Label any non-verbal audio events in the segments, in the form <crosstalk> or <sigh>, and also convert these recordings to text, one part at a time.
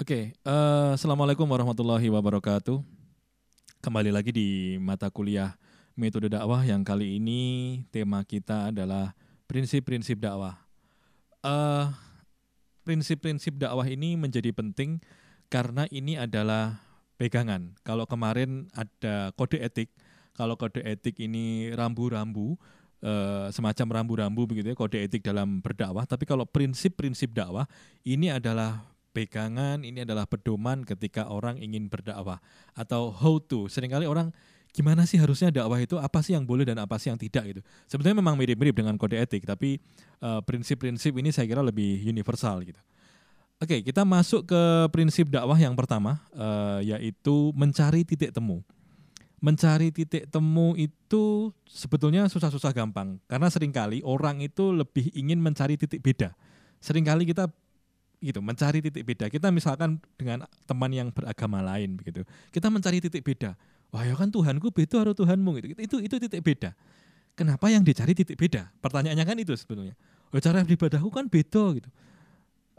Oke, eh, assalamualaikum warahmatullahi wabarakatuh. Kembali lagi di mata kuliah metode dakwah yang kali ini tema kita adalah prinsip-prinsip dakwah. Eh, prinsip-prinsip dakwah ini menjadi penting karena ini adalah pegangan. Kalau kemarin ada kode etik, kalau kode etik ini rambu-rambu, eh, semacam rambu-rambu begitu ya, kode etik dalam berdakwah. Tapi kalau prinsip-prinsip dakwah ini adalah pegangan, ini adalah pedoman ketika orang ingin berdakwah atau how to. Seringkali orang gimana sih harusnya dakwah itu apa sih yang boleh dan apa sih yang tidak gitu. Sebenarnya memang mirip-mirip dengan kode etik, tapi uh, prinsip-prinsip ini saya kira lebih universal gitu. Oke, kita masuk ke prinsip dakwah yang pertama, uh, yaitu mencari titik temu. Mencari titik temu itu sebetulnya susah-susah gampang, karena sering kali orang itu lebih ingin mencari titik beda. Seringkali kita gitu mencari titik beda. Kita misalkan dengan teman yang beragama lain begitu. Kita mencari titik beda. Wah ya kan Tuhanku beda harus Tuhanmu gitu. Itu itu titik beda. Kenapa yang dicari titik beda? Pertanyaannya kan itu sebetulnya. Oh cara beribadahku kan beda gitu.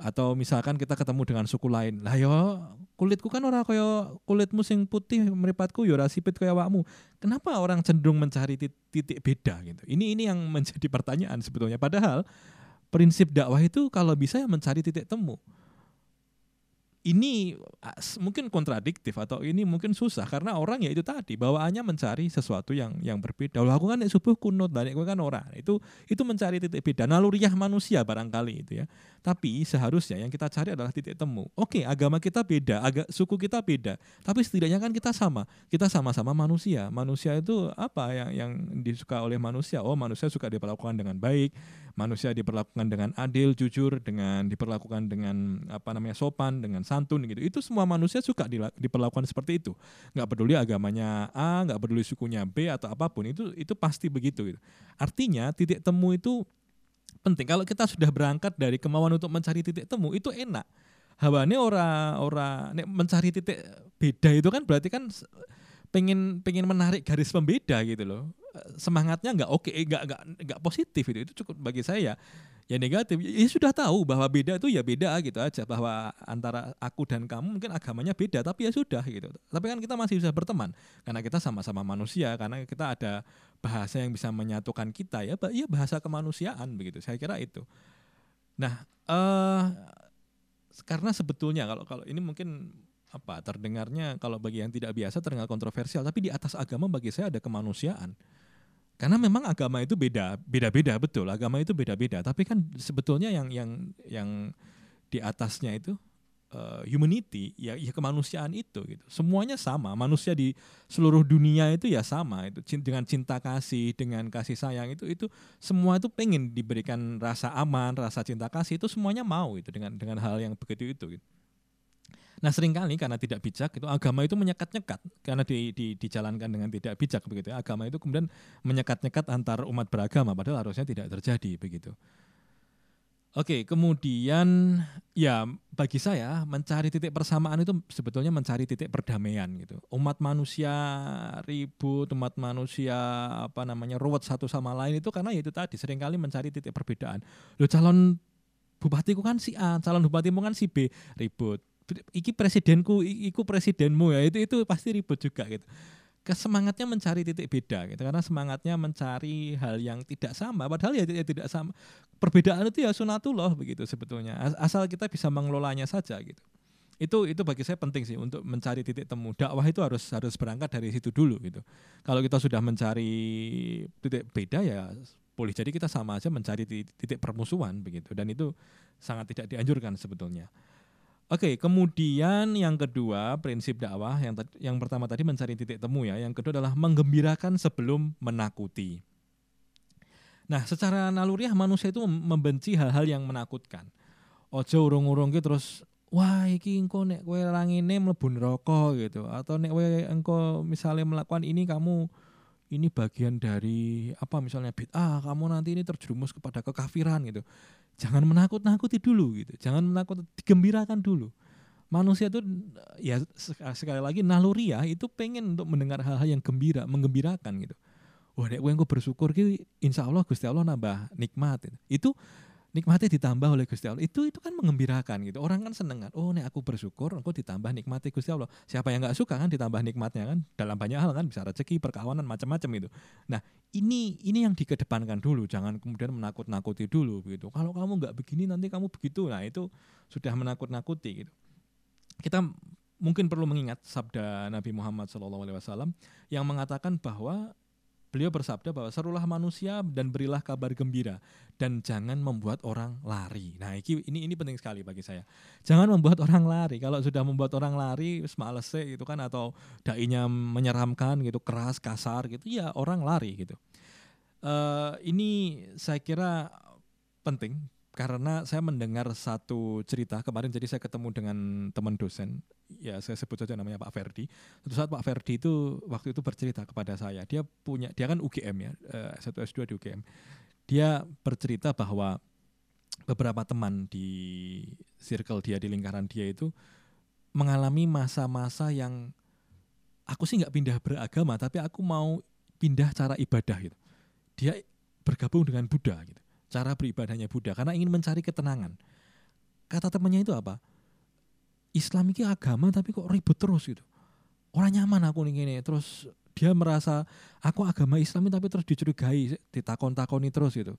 Atau misalkan kita ketemu dengan suku lain. Lah yo ya, kulitku kan orang kaya kulitmu sing putih meripatku yo ya sipit kaya wakmu kenapa orang cenderung mencari titik beda gitu? Ini ini yang menjadi <laughs> pertanyaan sebetulnya. Padahal prinsip dakwah itu kalau bisa ya mencari titik temu ini mungkin kontradiktif atau ini mungkin susah karena orang ya itu tadi bawaannya mencari sesuatu yang yang berbeda. Lalu aku kan subuh kunut dan aku kan orang. Itu itu mencari titik beda naluriah manusia barangkali itu ya. Tapi seharusnya yang kita cari adalah titik temu. Oke, agama kita beda, agak suku kita beda, tapi setidaknya kan kita sama. Kita sama-sama manusia. Manusia itu apa yang yang disuka oleh manusia? Oh, manusia suka diperlakukan dengan baik, manusia diperlakukan dengan adil, jujur, dengan diperlakukan dengan apa namanya sopan, dengan santun gitu. Itu semua manusia suka diperlakukan seperti itu. Nggak peduli agamanya A, nggak peduli sukunya B atau apa pun itu itu pasti begitu. Gitu. Artinya titik temu itu penting. Kalau kita sudah berangkat dari kemauan untuk mencari titik temu itu enak. Hawane ora ora nek mencari titik beda itu kan berarti kan pengen pengen menarik garis pembeda gitu loh semangatnya nggak oke okay, nggak nggak nggak positif itu itu cukup bagi saya ya negatif. Ya sudah tahu bahwa beda itu ya beda gitu aja bahwa antara aku dan kamu mungkin agamanya beda tapi ya sudah gitu. Tapi kan kita masih bisa berteman karena kita sama-sama manusia karena kita ada bahasa yang bisa menyatukan kita ya ya bahasa kemanusiaan begitu saya kira itu. Nah uh, karena sebetulnya kalau kalau ini mungkin apa terdengarnya kalau bagi yang tidak biasa terdengar kontroversial tapi di atas agama bagi saya ada kemanusiaan karena memang agama itu beda, beda-beda betul. Agama itu beda-beda. Tapi kan sebetulnya yang yang yang di atasnya itu uh, humanity, ya, ya kemanusiaan itu gitu. Semuanya sama. Manusia di seluruh dunia itu ya sama. Itu dengan cinta kasih, dengan kasih sayang itu itu semua itu pengen diberikan rasa aman, rasa cinta kasih itu semuanya mau itu dengan dengan hal yang begitu itu. Gitu. Nah sering kali karena tidak bijak itu agama itu menyekat-nyekat karena di, di, dijalankan dengan tidak bijak begitu. Ya. Agama itu kemudian menyekat-nyekat antar umat beragama padahal harusnya tidak terjadi begitu. Oke, kemudian ya bagi saya mencari titik persamaan itu sebetulnya mencari titik perdamaian gitu. Umat manusia ribut, umat manusia apa namanya ruwet satu sama lain itu karena ya itu tadi sering kali mencari titik perbedaan. Lo calon bupatiku kan si A, calon bupatimu kan si B, ribut iki presidenku, iku presidenmu ya itu itu pasti ribut juga gitu. Kesemangatnya mencari titik beda gitu karena semangatnya mencari hal yang tidak sama padahal ya, ya tidak sama. Perbedaan itu ya sunatullah begitu sebetulnya. Asal kita bisa mengelolanya saja gitu. Itu itu bagi saya penting sih untuk mencari titik temu. Dakwah itu harus harus berangkat dari situ dulu gitu. Kalau kita sudah mencari titik beda ya boleh jadi kita sama aja mencari titik, titik permusuhan begitu dan itu sangat tidak dianjurkan sebetulnya. Oke, kemudian yang kedua prinsip dakwah yang yang pertama tadi mencari titik temu ya, yang kedua adalah menggembirakan sebelum menakuti. Nah, secara naluriah manusia itu membenci hal-hal yang menakutkan. Ojo urung-urung gitu terus wah iki engko nek kowe rangine mlebu neraka gitu atau nek kowe engko misalnya melakukan ini kamu ini bagian dari apa misalnya bid'ah kamu nanti ini terjerumus kepada kekafiran gitu jangan menakut-nakuti dulu gitu. Jangan menakut digembirakan dulu. Manusia itu ya sekali lagi naluriah itu pengen untuk mendengar hal-hal yang gembira, menggembirakan gitu. Wah, nek gue bersyukur ki insya Allah Gusti Allah nambah nikmat. Gitu. Itu nikmatnya ditambah oleh Gusti Allah. Itu itu kan mengembirakan gitu. Orang kan seneng kan oh nih aku bersyukur aku ditambah nikmati Gusti Allah. Siapa yang nggak suka kan ditambah nikmatnya kan dalam banyak hal kan bisa rezeki perkawanan macam-macam itu nah ini ini yang dikedepankan dulu jangan kemudian menakut-nakuti dulu begitu. Kalau kamu nggak begini nanti kamu begitu. Nah itu sudah menakut-nakuti gitu. Kita mungkin perlu mengingat sabda Nabi Muhammad SAW yang mengatakan bahwa Beliau bersabda bahwa serulah manusia dan berilah kabar gembira dan jangan membuat orang lari. Nah, ini ini, ini penting sekali bagi saya. Jangan membuat orang lari. Kalau sudah membuat orang lari, semalese gitu kan atau dainya menyeramkan gitu, keras, kasar gitu, ya orang lari gitu. Uh, ini saya kira penting karena saya mendengar satu cerita kemarin jadi saya ketemu dengan teman dosen. Ya saya sebut saja namanya Pak Ferdi. Suatu saat Pak Ferdi itu waktu itu bercerita kepada saya. Dia punya dia kan UGM ya eh, satu S2 di UGM dia bercerita bahwa beberapa teman di circle dia di lingkaran dia itu mengalami masa-masa yang aku sih nggak pindah beragama tapi aku mau pindah cara ibadah gitu. Dia bergabung dengan Buddha gitu cara beribadahnya Buddha karena ingin mencari ketenangan. Kata temannya itu apa? Islam ini agama tapi kok ribut terus gitu. Orang nyaman aku nih gini terus dia merasa aku agama Islam tapi terus dicurigai, ditakon-takoni terus gitu.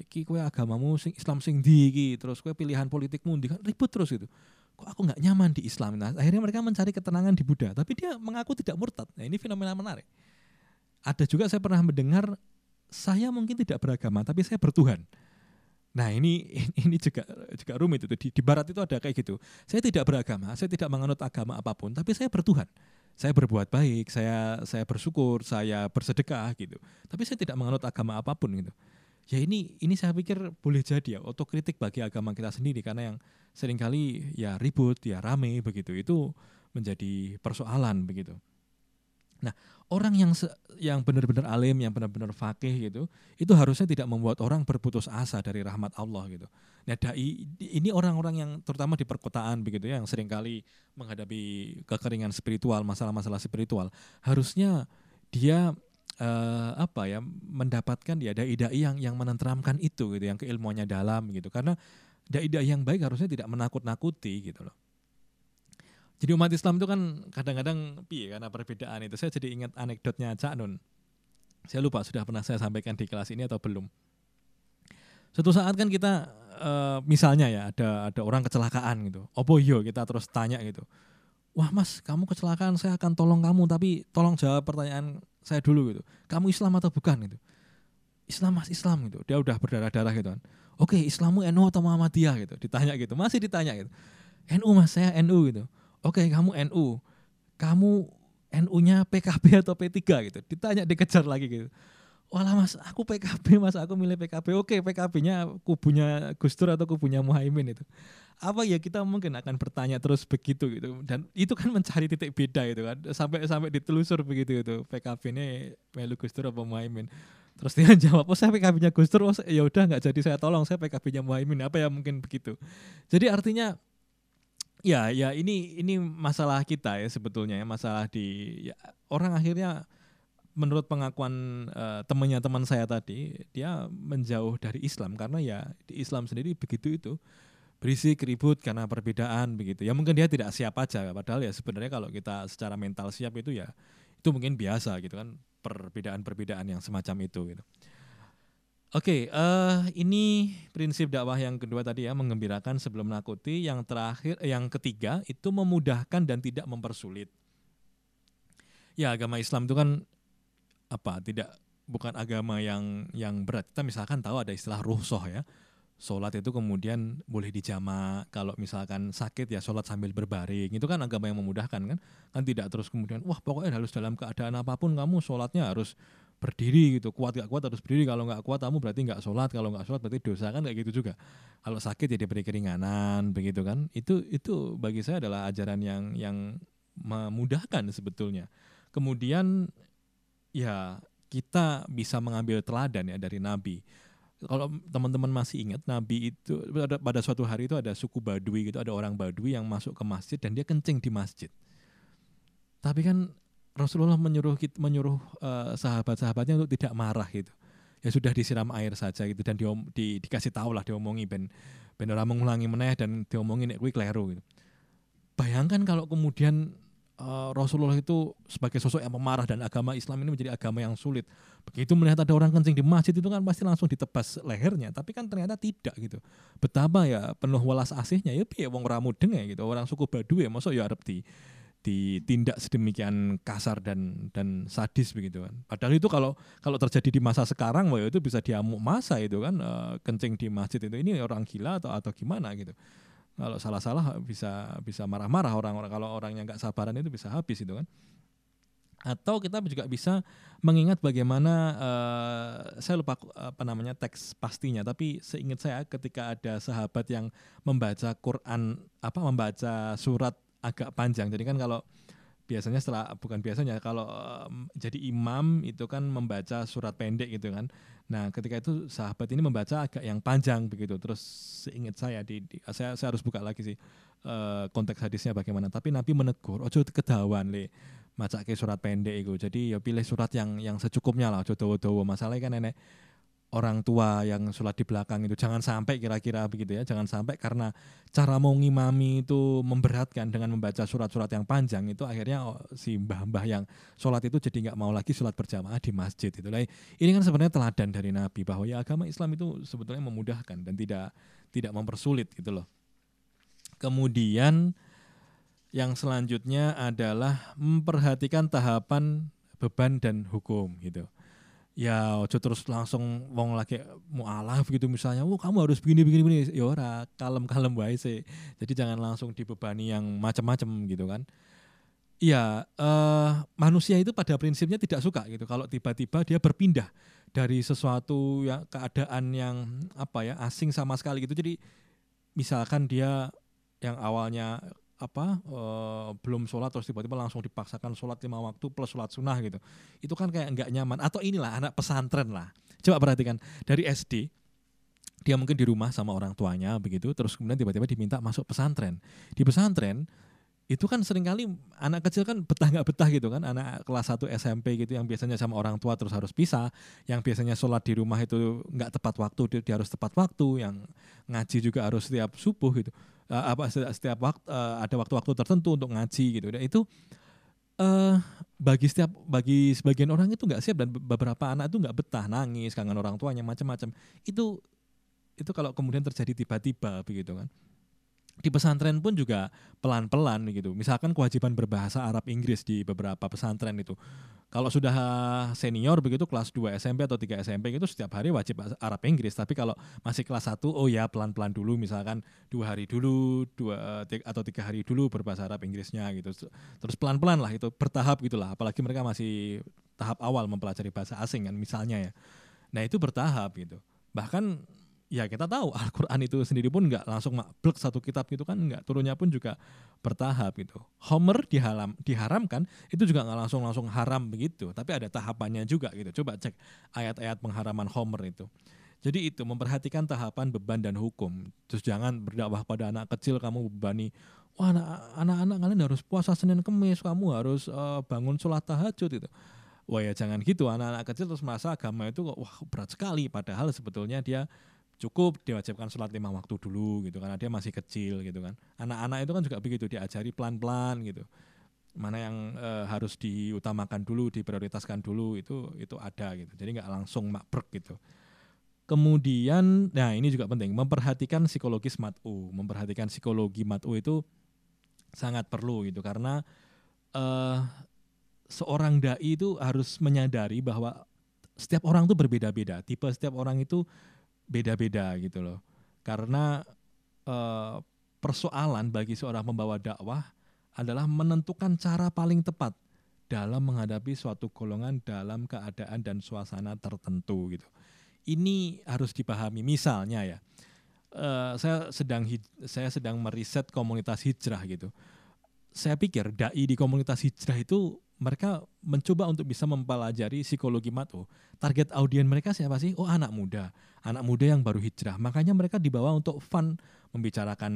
Iki kue agamamu sing Islam sing di iki, terus kue pilihan politikmu di kan ribut terus gitu. Kok aku nggak nyaman di Islam? Nah, akhirnya mereka mencari ketenangan di Buddha, tapi dia mengaku tidak murtad. Nah, ini fenomena menarik. Ada juga saya pernah mendengar saya mungkin tidak beragama tapi saya bertuhan. Nah ini <laughs> ini juga juga rumit itu di, di Barat itu ada kayak gitu. Saya tidak beragama, saya tidak menganut agama apa pun, tapi saya bertuhan. Saya berbuat baik, saya saya bersyukur, saya bersedekah gitu. Tapi saya tidak menganut agama apa pun gitu. Ya ini ini saya pikir boleh jadi ya otokritik bagi agama kita sendiri karena yang sering kali ya ribut, ya rame begitu itu menjadi persoalan begitu. Nah, orang yang se, yang benar-benar alim, yang benar-benar fakih gitu, itu harusnya tidak membuat orang berputus asa dari rahmat Allah gitu. Nah, dai ini orang-orang yang terutama di perkotaan begitu ya, yang sering kali menghadapi kekeringan spiritual, masalah-masalah spiritual, harusnya dia uh, apa ya mendapatkan ya dai-dai yang yang menenteramkan itu gitu, yang keilmuannya dalam gitu. Karena dai-dai yang baik harusnya tidak menakut-nakuti gitu loh. Jadi umat Islam itu kan kadang-kadang piye karena perbedaan itu. Saya jadi ingat anekdotnya Cak Nun. Saya lupa sudah pernah saya sampaikan di kelas ini atau belum. Suatu saat kan kita uh, misalnya ya ada ada orang kecelakaan gitu. Opo yo iya? kita terus tanya gitu. Wah mas, kamu kecelakaan, saya akan tolong kamu, tapi tolong jawab pertanyaan saya dulu gitu. Kamu Islam atau bukan gitu? Islam mas Islam gitu. Dia udah berdarah-darah gitu kan. Oke, Islammu NU atau Muhammadiyah gitu. Ditanya gitu, masih ditanya gitu. NU mas, saya NU gitu oke okay, kamu NU, kamu NU-nya PKB atau P3 gitu. Ditanya dikejar lagi gitu. Walah mas, aku PKB mas, aku milih PKB. Oke, PKB-nya kubunya Gus Dur atau kubunya Muhaimin itu. Apa ya kita mungkin akan bertanya terus begitu gitu. Dan itu kan mencari titik beda gitu kan. Sampai sampai ditelusur begitu itu. PKB ini melu Gus Dur atau Muhaimin. Terus dia <laughs> jawab, oh saya PKB-nya Gus Dur, oh ya udah nggak jadi saya tolong, saya PKB-nya Muhaimin. Apa ya mungkin begitu. Jadi artinya Ya, ya ini ini masalah kita ya sebetulnya ya masalah di ya, orang akhirnya menurut pengakuan uh, temannya teman saya tadi dia menjauh dari Islam karena ya di Islam sendiri begitu itu berisi ribut karena perbedaan begitu ya mungkin dia tidak siap aja padahal ya sebenarnya kalau kita secara mental siap itu ya itu mungkin biasa gitu kan perbedaan-perbedaan yang semacam itu gitu. Oke, okay, uh, eh, ini prinsip dakwah yang kedua tadi ya, mengembirakan sebelum menakuti. Yang terakhir, yang ketiga itu memudahkan dan tidak mempersulit. Ya, agama Islam itu kan apa? Tidak bukan agama yang yang berat. Kita misalkan tahu ada istilah ruhsoh ya. Sholat itu kemudian boleh dijama kalau misalkan sakit ya sholat sambil berbaring itu kan agama yang memudahkan kan kan tidak terus kemudian wah pokoknya harus dalam keadaan apa pun kamu sholatnya harus berdiri gitu. Kuat gak kuat harus berdiri. Kalau nggak kuat kamu berarti nggak sholat. Kalau nggak sholat berarti dosa. Kan kayak gitu juga. Kalau sakit ya diberi keringanan begitu kan. Itu itu bagi saya adalah ajaran yang yang memudahkan sebetulnya. Kemudian ya kita bisa mengambil teladan ya dari nabi. Kalau teman-teman masih ingat Nabi itu pada, pada suatu hari itu ada suku Badui gitu. Ada orang Badui yang masuk ke masjid dan dia kencing di masjid. Tapi kan Rasulullah menyuruh menyuruh uh, sahabat-sahabatnya untuk tidak marah gitu. ya sudah disiram air saja gitu dan diom, di, dikasih tahu lah diomongi ben ben orang mengulangi meneh dan diomongin nek kuwi kleru gitu. Bayangkan kalau kemudian uh, Rasulullah itu sebagai sosok yang pemarah dan agama Islam ini menjadi agama yang sulit. Begitu melihat ada orang kencing di masjid itu kan pasti langsung ditebas lehernya, tapi kan ternyata tidak gitu. Betapa ya penuh welas asihnya ya piye wong ora mudeng ya gitu. Orang suku Baduy ya mosok ya arep di ditindak sedemikian kasar dan dan sadis begitu kan. Padahal itu kalau kalau terjadi di masa sekarang, wah itu bisa diamuk masa itu kan uh, kencing di masjid itu ini orang gila atau atau gimana gitu. Kalau salah-salah bisa bisa marah-marah orang-orang. Kalau orangnya nggak sabaran itu bisa habis itu kan. Atau kita juga bisa mengingat bagaimana uh, saya lupa apa namanya teks pastinya. Tapi seingat saya ketika ada sahabat yang membaca Quran apa membaca surat agak panjang jadi kan kalau biasanya setelah bukan biasanya kalau jadi imam itu kan membaca surat pendek gitu kan. Nah, ketika itu sahabat ini membaca agak yang panjang begitu. Terus seingat saya di, di saya saya harus buka lagi sih uh, konteks hadisnya bagaimana. Tapi Nabi menegur, ojo kedawan le maca ke surat pendek itu. Jadi ya pilih surat yang yang secukupnya lah, ojo dawa-dawa. Masalahnya kan nenek orang tua yang sholat di belakang itu. Jangan sampai kira-kira begitu ya. Jangan sampai karena cara mau ngimami itu memberatkan dengan membaca surat-surat yang panjang itu akhirnya oh, si mbah-mbah yang sholat itu jadi nggak mau lagi sholat berjamaah di masjid itu. Ini kan sebenarnya teladan dari Nabi bahwa ya agama Islam itu sebetulnya memudahkan dan tidak tidak mempersulit gitu loh. Kemudian yang selanjutnya adalah memperhatikan tahapan beban dan hukum gitu ya ojo terus langsung wong lagi mualaf gitu misalnya oh kamu harus begini begini begini. Ya ora kalem kalem wae sih. Jadi jangan langsung dibebani yang macam-macam gitu kan. Ya uh, manusia itu pada prinsipnya tidak suka gitu. Kalau tiba-tiba dia berpindah dari sesuatu yang keadaan yang apa ya asing sama sekali gitu. Jadi misalkan dia yang awalnya apa uh, belum sholat terus tiba-tiba langsung dipaksakan sholat lima waktu plus sholat sunnah gitu. Itu kan kayak nggak nyaman. Atau inilah anak pesantren lah. Coba perhatikan dari SD dia mungkin di rumah sama orang tuanya begitu terus kemudian tiba-tiba diminta masuk pesantren. Di pesantren itu kan sering kali anak kecil kan betah nggak betah gitu kan. Anak kelas 1 SMP gitu yang biasanya sama orang tua terus harus pisah. Yang biasanya sholat di rumah itu nggak tepat waktu dia, dia harus tepat waktu. Yang ngaji juga harus setiap subuh gitu uh, apa setiap waktu uh, ada waktu-waktu tertentu untuk ngaji gitu. Dan itu uh, bagi setiap bagi sebagian orang itu nggak siap dan beberapa anak itu nggak betah nangis kangen orang tuanya macam-macam. Itu itu kalau kemudian terjadi tiba-tiba begitu kan di pesantren pun juga pelan-pelan gitu. Misalkan kewajiban berbahasa Arab Inggris di beberapa pesantren itu. Kalau sudah senior begitu kelas 2 SMP atau 3 SMP itu setiap hari wajib Arab Inggris. Tapi kalau masih kelas 1 oh ya pelan-pelan dulu misalkan dua hari dulu, dua atau tiga hari dulu berbahasa Arab Inggrisnya gitu. Terus pelan-pelan lah itu bertahap gitulah. Apalagi mereka masih tahap awal mempelajari bahasa asing kan misalnya ya. Nah itu bertahap gitu. Bahkan ya kita tahu <laughs> Al-Quran itu sendiri pun nggak langsung makblek satu kitab gitu kan nggak turunnya pun juga bertahap gitu. Homer diharam diharamkan itu juga nggak langsung langsung haram begitu tapi ada tahapannya juga gitu. Coba cek ayat-ayat pengharaman Homer itu. Jadi itu memperhatikan tahapan beban dan hukum. Terus jangan berdakwah pada anak kecil kamu bebani wah anak-anak kalian harus puasa Senin Kemis kamu harus uh, bangun sholat tahajud itu Wah ya jangan gitu. Anak-anak kecil terus merasa agama itu wah berat sekali. Padahal sebetulnya dia cukup diwajibkan sholat lima waktu dulu gitu karena dia masih kecil gitu kan. Anak-anak itu kan juga begitu diajari pelan-pelan gitu. Mana yang e, harus diutamakan dulu diprioritaskan dulu itu itu ada gitu. Jadi nggak langsung makbrek gitu. Kemudian nah ini juga penting memperhatikan psikologis matu. Memperhatikan psikologi matu itu sangat perlu gitu. Karena e, seorang dai itu harus menyadari bahwa setiap orang itu berbeda-beda. Tipe setiap orang itu beda-beda gitu loh. Karena uh, persoalan bagi seorang pembawa dakwah adalah menentukan cara paling tepat dalam menghadapi suatu golongan dalam keadaan dan suasana tertentu gitu. Ini harus dipahami. Misalnya ya, uh, saya sedang saya sedang meriset komunitas hijrah gitu. Saya pikir dai di komunitas hijrah itu mereka mencoba untuk bisa mempelajari psikologi matu. Target audiens mereka siapa sih? Oh anak muda, anak muda yang baru hijrah. Makanya mereka dibawa untuk fun, membicarakan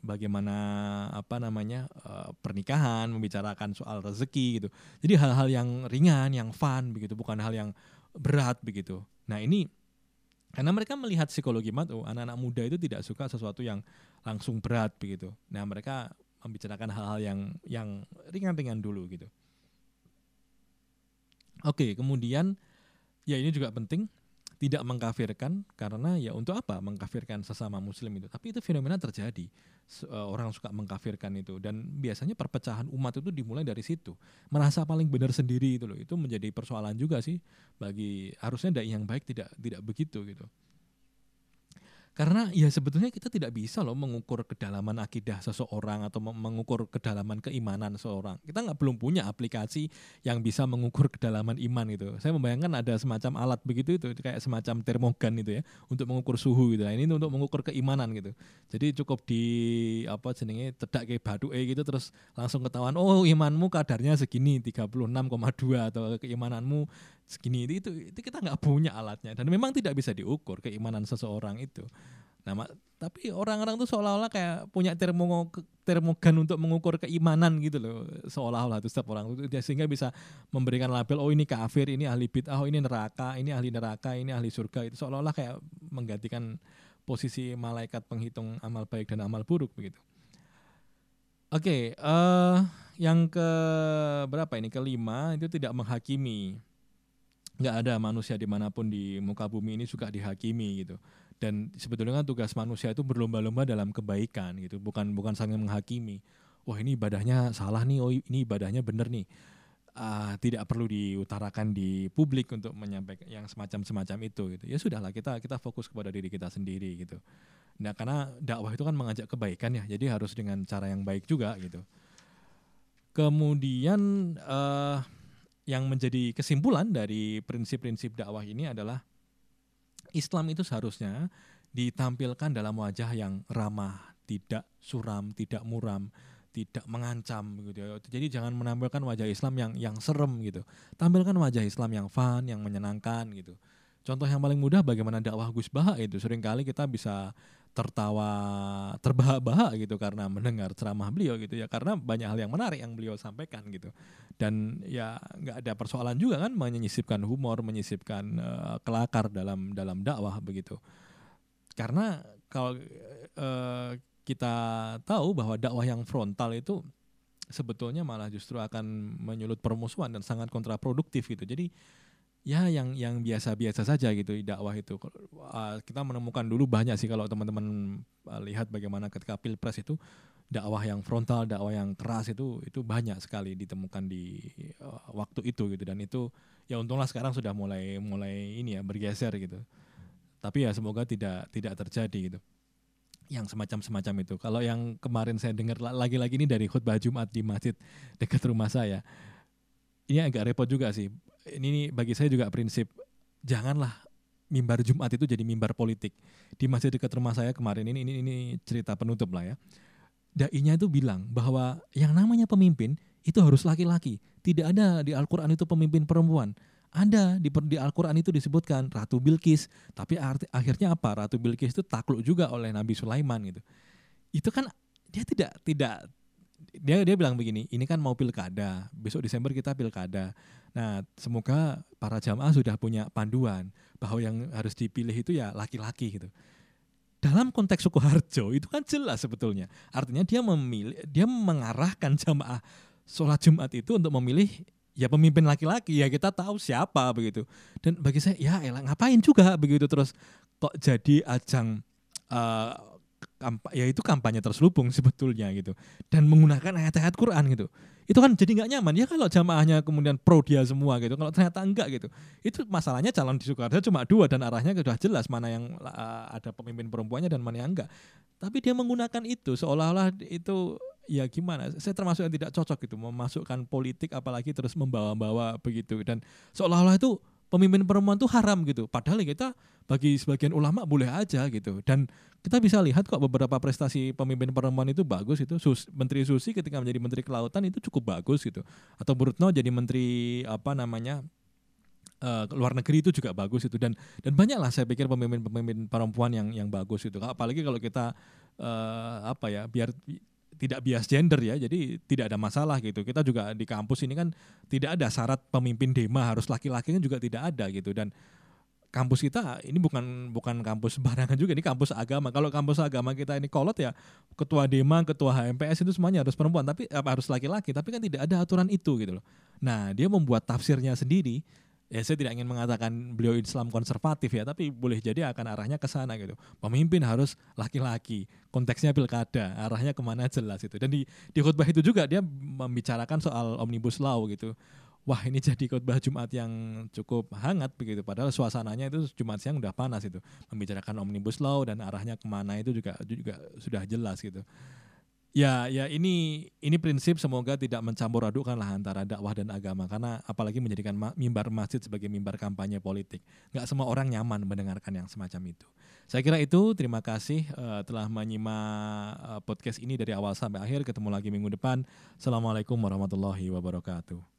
bagaimana apa namanya uh, pernikahan, membicarakan soal rezeki gitu. Jadi hal-hal yang ringan, yang fun begitu, bukan hal yang berat begitu. Nah ini karena mereka melihat psikologi matu, anak-anak muda itu tidak suka sesuatu yang langsung berat begitu. Nah mereka membicarakan hal-hal yang yang ringan-ringan dulu gitu. Oke, kemudian ya ini juga penting tidak mengkafirkan karena ya untuk apa mengkafirkan sesama muslim itu? Tapi itu fenomena terjadi. Eh, orang suka mengkafirkan itu dan biasanya perpecahan umat itu dimulai dari situ. Merasa paling benar sendiri itu loh. Itu menjadi persoalan juga sih bagi harusnya dai yang baik tidak tidak begitu gitu karena ya sebetulnya kita tidak bisa loh mengukur kedalaman akidah seseorang atau mengukur kedalaman keimanan seseorang. Kita nggak belum punya aplikasi yang bisa mengukur kedalaman iman gitu. Saya membayangkan ada semacam alat begitu itu kayak semacam termogan itu ya untuk mengukur suhu gitu. Nah, ini untuk mengukur keimanan gitu. Jadi cukup di apa jenenge tedak kayak batu eh gitu terus langsung ketahuan oh imanmu kadarnya segini 36,2 atau keimananmu segini. Itu itu kita nggak punya alatnya. Dan memang tidak bisa diukur keimanan seseorang itu. Nah, tapi orang-orang tuh seolah-olah kayak punya termo termogan untuk mengukur keimanan gitu loh, seolah-olah tuh setiap orang itu sehingga bisa memberikan label oh ini kafir, ini ahli bid'ah, oh ini neraka, ini ahli neraka, ini ahli surga. Itu seolah-olah kayak menggantikan posisi malaikat penghitung amal baik dan amal buruk begitu. Oke, okay, uh, eh, yang ke berapa ini? Kelima itu tidak menghakimi nggak ada manusia di mana pun di muka bumi ini suka dihakimi gitu. Dan sebetulnya kan tugas manusia itu berlomba-lomba dalam kebaikan gitu. Bukan bukan saling menghakimi. Wah ini ibadahnya salah nih oh ini ibadahnya benar nih. Uh, tidak perlu diutarakan di publik untuk menyampaikan yang semacam semacam itu gitu. Ya sudahlah kita kita fokus kepada diri kita sendiri gitu. Nah karena dakwah itu kan mengajak kebaikan ya jadi harus dengan cara yang baik juga gitu. Kemudian uh, yang menjadi kesimpulan dari prinsip-prinsip dakwah ini adalah Islam itu seharusnya ditampilkan dalam wajah yang ramah, tidak suram, tidak muram, tidak mengancam gitu ya. Jadi jangan menampilkan wajah Islam yang yang serem gitu. Tampilkan wajah Islam yang fun, yang menyenangkan gitu. Contoh yang paling mudah bagaimana dakwah Gus Baha itu sering kali kita bisa tertawa terbahak-bahak gitu karena mendengar ceramah beliau gitu ya. Karena banyak hal yang menarik yang beliau sampaikan gitu. Dan ya nggak ada persoalan juga kan menyisipkan humor menyisipkan uh, kelakar dalam dalam dakwah begitu. Karena kalau uh, kita tahu bahwa dakwah yang frontal itu sebetulnya malah justru akan menyulut permusuhan dan sangat kontraproduktif gitu. Jadi ya yang yang biasa-biasa saja gitu dakwah itu. Uh, kita menemukan dulu banyak sih kalau teman-teman lihat bagaimana ketika pilpres itu dakwah yang frontal dakwah yang keras itu itu banyak sekali ditemukan di uh, waktu itu gitu. Dan itu ya untunglah sekarang sudah mulai mulai ini ya bergeser gitu. Tapi ya semoga tidak tidak terjadi gitu. Yang semacam semacam itu. Kalau yang kemarin saya dengar lagi-lagi ini dari khutbah Jumat di masjid dekat rumah saya ini agak repot juga sih ini bagi saya juga prinsip janganlah mimbar Jumat itu jadi mimbar politik. Di masjid dekat rumah saya kemarin ini ini ini cerita penutup lah ya. Dai-nya itu bilang bahwa yang namanya pemimpin itu harus laki-laki. Tidak ada di Al-Qur'an itu pemimpin perempuan. Ada di, di Al-Qur'an itu disebutkan Ratu Bilqis, tapi arti, akhirnya apa? Ratu Bilqis itu takluk juga oleh Nabi Sulaiman gitu. Itu kan dia tidak tidak dia dia bilang begini, ini kan mau pilkada, besok Desember kita pilkada. Nah, semoga para jamaah sudah punya panduan bahwa yang harus dipilih itu ya laki-laki gitu. Dalam konteks Sukoharjo itu kan jelas sebetulnya. Artinya dia memilih, dia mengarahkan jamaah sholat Jumat itu untuk memilih ya pemimpin laki-laki ya kita tahu siapa begitu. Dan bagi saya ya elah ngapain juga begitu terus kok jadi ajang uh, ya itu kampanye terselubung <laughs> sebetulnya gitu. Dan menggunakan ayat-ayat Quran gitu. Itu kan jadi nggak nyaman. Ya kalau jamaahnya kemudian pro dia semua gitu kalau ternyata enggak gitu. Itu masalahnya calon di Soekarno cuma dua dan arahnya sudah jelas mana yang uh, ada pemimpin perempuannya dan mana yang enggak. Tapi dia menggunakan itu seolah-olah itu ya gimana? Saya termasuk yang tidak cocok gitu memasukkan politik apalagi terus membawa-bawa begitu. Dan seolah-olah itu pemimpin perempuan itu haram gitu. Padahal kita bagi sebagian ulama boleh aja gitu. Dan kita bisa lihat kok beberapa prestasi pemimpin perempuan itu bagus itu. Sus, menteri Susi ketika menjadi menteri kelautan itu cukup bagus gitu. Atau Burutno jadi menteri apa namanya uh, luar negeri itu juga bagus itu dan dan banyak lah saya pikir pemimpin-pemimpin perempuan yang yang bagus itu apalagi kalau kita uh, apa ya biar tidak bias gender ya, jadi tidak ada masalah gitu. Kita juga di kampus ini kan tidak ada syarat pemimpin dema harus laki-laki kan juga tidak ada gitu dan kampus kita ini bukan bukan kampus barangan juga ini kampus agama. Kalau kampus agama kita ini kolot ya ketua dema, ketua HMPS itu semuanya harus perempuan tapi apa harus laki-laki, tapi kan tidak ada aturan itu gitu loh. Nah, dia membuat tafsirnya sendiri. Ya saya tidak ingin mengatakan beliau Islam konservatif ya, tapi boleh jadi akan arahnya ke sana gitu. Pemimpin harus laki-laki, konteksnya pilkada, arahnya ke mana jelas itu. Dan di di khutbah itu juga dia membicarakan soal omnibus law gitu wah ini jadi khotbah Jumat yang cukup hangat begitu padahal suasananya itu Jumat siang udah panas itu membicarakan omnibus law dan arahnya ke mana itu juga juga sudah jelas gitu ya ya ini ini prinsip semoga tidak mencampur adukan lah antara dakwah dan agama. Karena apalagi menjadikan mimbar masjid sebagai mimbar kampanye politik. Nggak semua orang nyaman mendengarkan yang semacam itu. Saya kira itu. Terima kasih uh, telah menyimak uh, podcast ini dari awal sampai akhir. Ketemu lagi minggu depan. Assalamualaikum warahmatullahi wabarakatuh